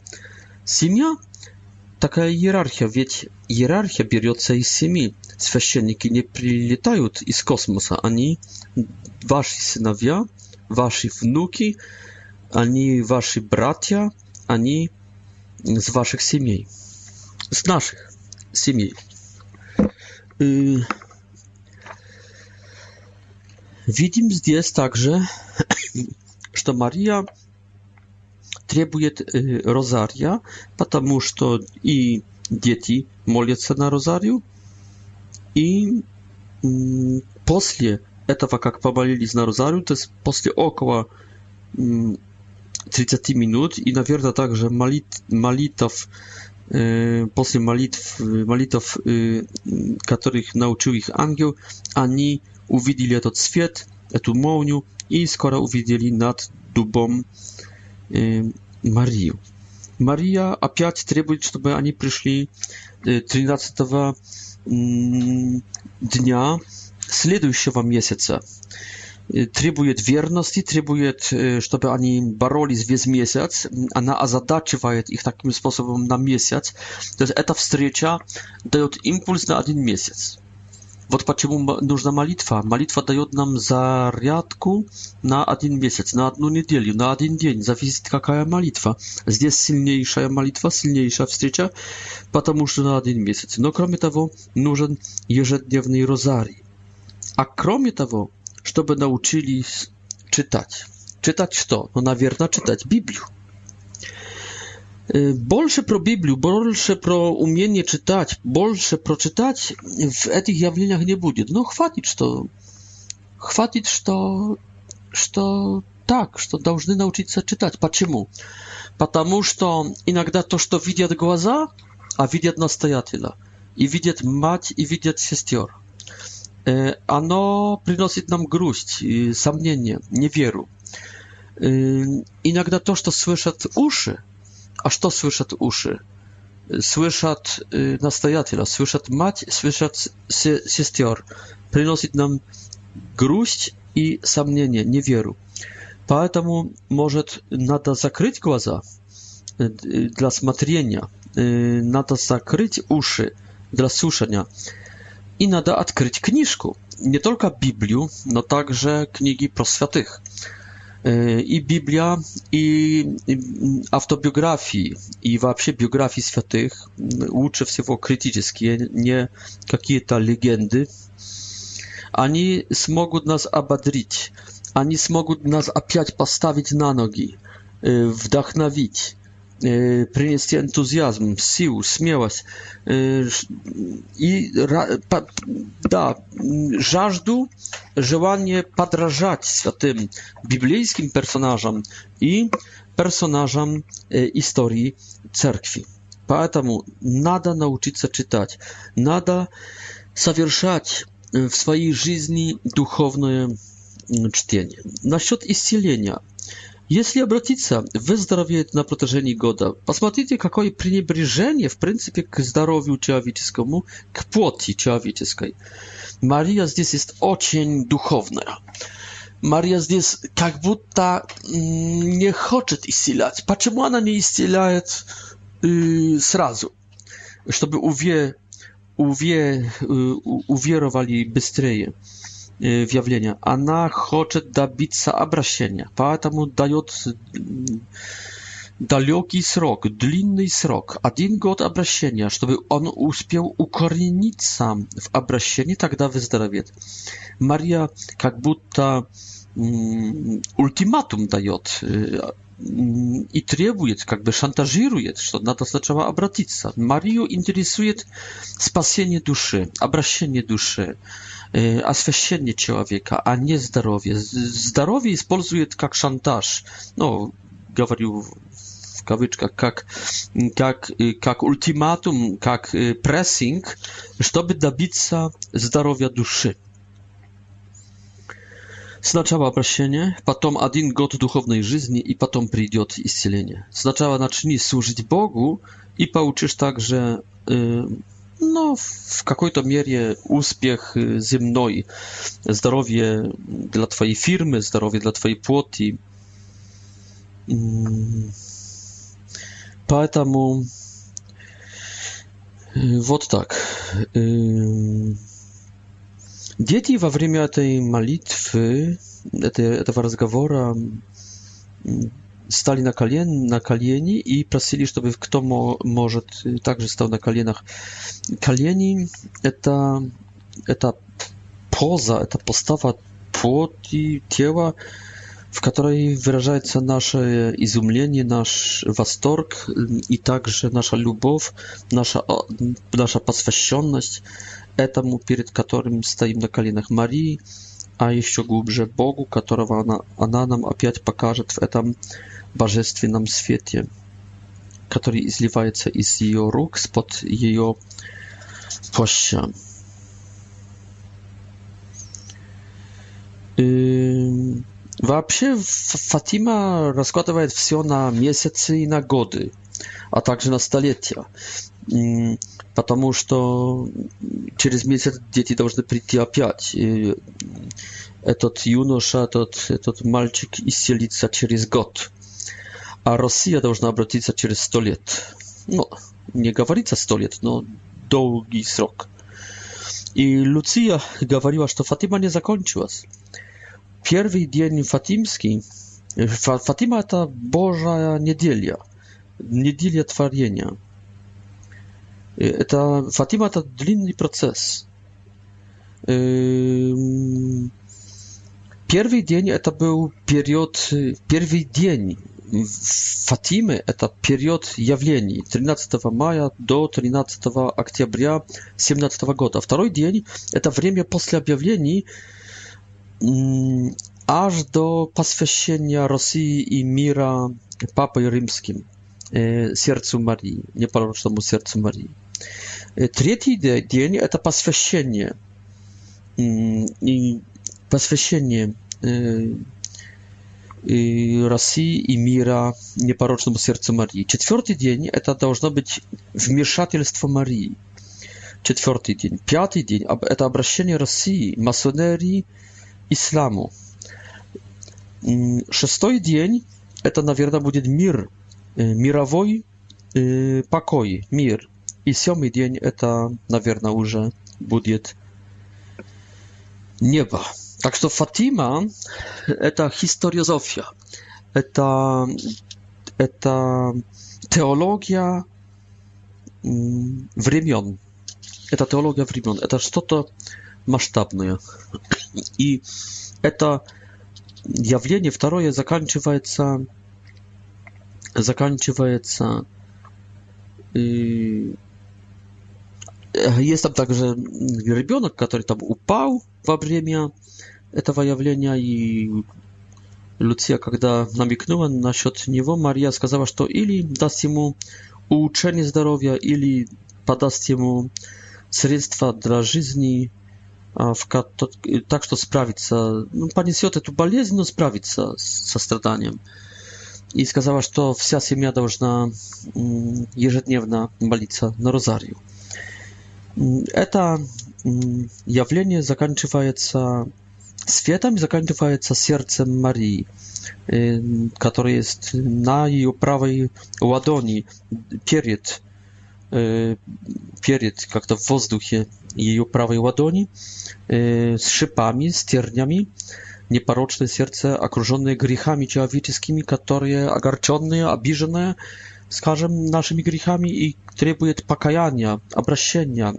Семья – такая иерархия, ведь иерархия берется из семьи. Священники не прилетают из космоса, они ваши сыновья, ваши внуки, они ваши братья, они z waszych семей. Z naszych семей. Widzimy здесь также, что Мария требует э, розария, потому что и дети молятся на розарию, и после этого, как помолились на розарию, то есть после около 30 минут и, наверное, также молит, молитв после молитв, молитв, которых научил их ангел, они увидели этот свет, эту молнию и скоро увидели над дубом э, Марию. Мария опять требует, чтобы они пришли 13 дня следующего месяца. Требует верности, требует, чтобы они боролись весь месяц. Она озадачивает их таким способом на месяц. То есть эта встреча дает импульс на один месяц. Вот почему нужна молитва. Молитва дает нам зарядку на один месяц, на одну неделю, на один день. Зависит, какая молитва. Здесь сильнейшая молитва, сильнейшая встреча, потому что на один месяц. Но кроме того, нужен ежедневный розарий. А кроме того, чтобы научились читать. Czytać to, no na wierna czytać Biblię больше про Библию, больше про умение читать, больше прочитать в этих явлениях не будет. Но хватит, что хватит, что что так, что должны научиться читать. Почему? Потому что иногда то, что видят глаза, а видят настоятеля, и видят мать, и видят сестер, оно приносит нам грусть, сомнение, неверу. Иногда то, что слышат уши, а что слышат уши? Слышат э, настоятеля, слышат мать, слышат се сестер. Приносит нам грусть и сомнение, неверу. Поэтому, может, надо закрыть глаза для смотрения, надо закрыть уши для слушания. И надо открыть книжку, не только Библию, но также книги про святых. Y, i Biblia, i autobiografii, i w biografii świętych, uczy w w krytyczne, nie jakieś to legendy, ani smogą nas abadrić, ani smogą nas opiać postawić na nogi, y, wdachnawić принести энтузиазм, силу, смелость и да, жажду, желание подражать святым библейским персонажам и персонажам истории церкви. Поэтому надо научиться читать, надо совершать в своей жизни духовное чтение. Насчет исцеления – Если обратиться «выздоровеет на протяжении года», посмотрите, какое пренебрежение в принципе к здоровью человеческому, к плоти человеческой. Мария здесь есть очень духовная. Мария здесь как будто не хочет исцелять. Почему она не исцеляет сразу? Чтобы уве, уве, уверовали быстрее w jawlenia. Ona chce dobiться obrazienia, поэтому dает daleki срок, длинny срок, один год обращения, żeby on uspiał успел w в tak тогда выздоровеет. Maria как будто mm, ultimatum dает y, y, i trybuje, jakby szantażuje, że na to trzeba obratić. Mariu interesuje spasienie duszy, obrazienie duszy освящение человека, а не здоровье. Здоровье использует как шантаж. Ну, говорю в кавычках, как, как, как ультиматум, как прессинг, чтобы добиться здоровья души. Сначала обращение, потом один год духовной жизни, и потом придет исцеление. Сначала начни служить Богу, и получишь также э, ну, в какой-то мере успех земной, здоровье для твоей фирмы, здоровье для твоей плоти. Поэтому вот так. Дети во время этой молитвы, этого разговора stali na, kalien, na kalieni i prosili, żeby kto może y, także stał na kalienach. Kalieni ta, to poza, to postawa płoti w której wyrażają się nasze izumlenie, nasz wastorg y, i także nasza lubow, nasza, nasza poswęconość etamu, przed którym stajemy na kalienach Marii, a jeszcze głębiej Bogu, którego ona, ona nam opiać pokaże w etam божественном свете, который изливается из ее рук, спод ее плаща. И вообще Фатима раскладывает все на месяцы и на годы, а также на столетия. Потому что через месяц дети должны прийти опять. И этот юноша, этот, этот мальчик исцелится через год а Россия должна обратиться через сто лет. Ну, не говорится сто лет, но долгий срок. И Луция говорила, что Фатима не закончилась. Первый день Фатимский, Фатима это Божья неделя, неделя творения. Это, Фатима это длинный процесс. Первый день это был период, первый день Фатимы – это период явлений 13 мая до 13 октября 17 года. Второй день – это время после объявлений аж до посвящения России и мира Папой Римским, э, сердцу Марии, непорочному сердцу Марии. Э, третий день – это посвящение, посвящение э, России и мира непорочному сердцу Марии. Четвертый день – это должно быть вмешательство Марии. Четвертый день. Пятый день – это обращение России, масонерии, исламу. Шестой день – это, наверное, будет мир, мировой покой, мир. И седьмый день – это, наверное, уже будет небо. Так что Фатима – это историозофия, это, это теология времен. Это теология времен, это что-то масштабное. И это явление второе заканчивается, заканчивается и есть там также ребенок, который там упал во время этого явления, и Люция, когда намекнула насчет него, Мария сказала, что или даст ему улучшение здоровья, или подаст ему средства для жизни, в, так что справится, ну, понесет эту болезнь, но справится со страданием. И сказала, что вся семья должна ежедневно молиться на розарию. Это явление заканчивается Светом заканчивается сердцем Марии, которое есть на ее правой ладони, перед, перед как-то в воздухе ее правой ладони, с шипами, с тернями, непорочное сердце, окруженное грехами человеческими, которые огорченные, обиженные, скажем, нашими грехами и требует покаяния, обращения,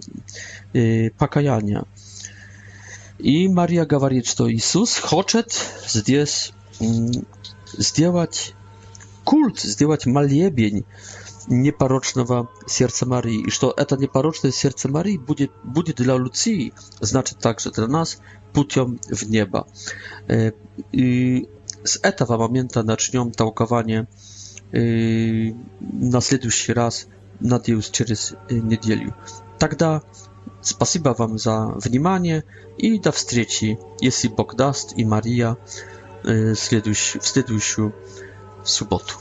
покаяния. I Maria mówi, że Jezus chce zdjęć, zdjęć kult, zdjęć maliebień nieparocznego serca Marii. I że to nieparoczne serce Marii będzie, będzie dla Lucji, znaczy także dla nas, путем w nieba. E, I z tego e, na zaczniemy tałkowanie następny raz na Dzień, przez niedzielę. Wtedy tak Спасибо вам за внимание и до встречи, если Бог даст и Мария, в следующую, в следующую субботу.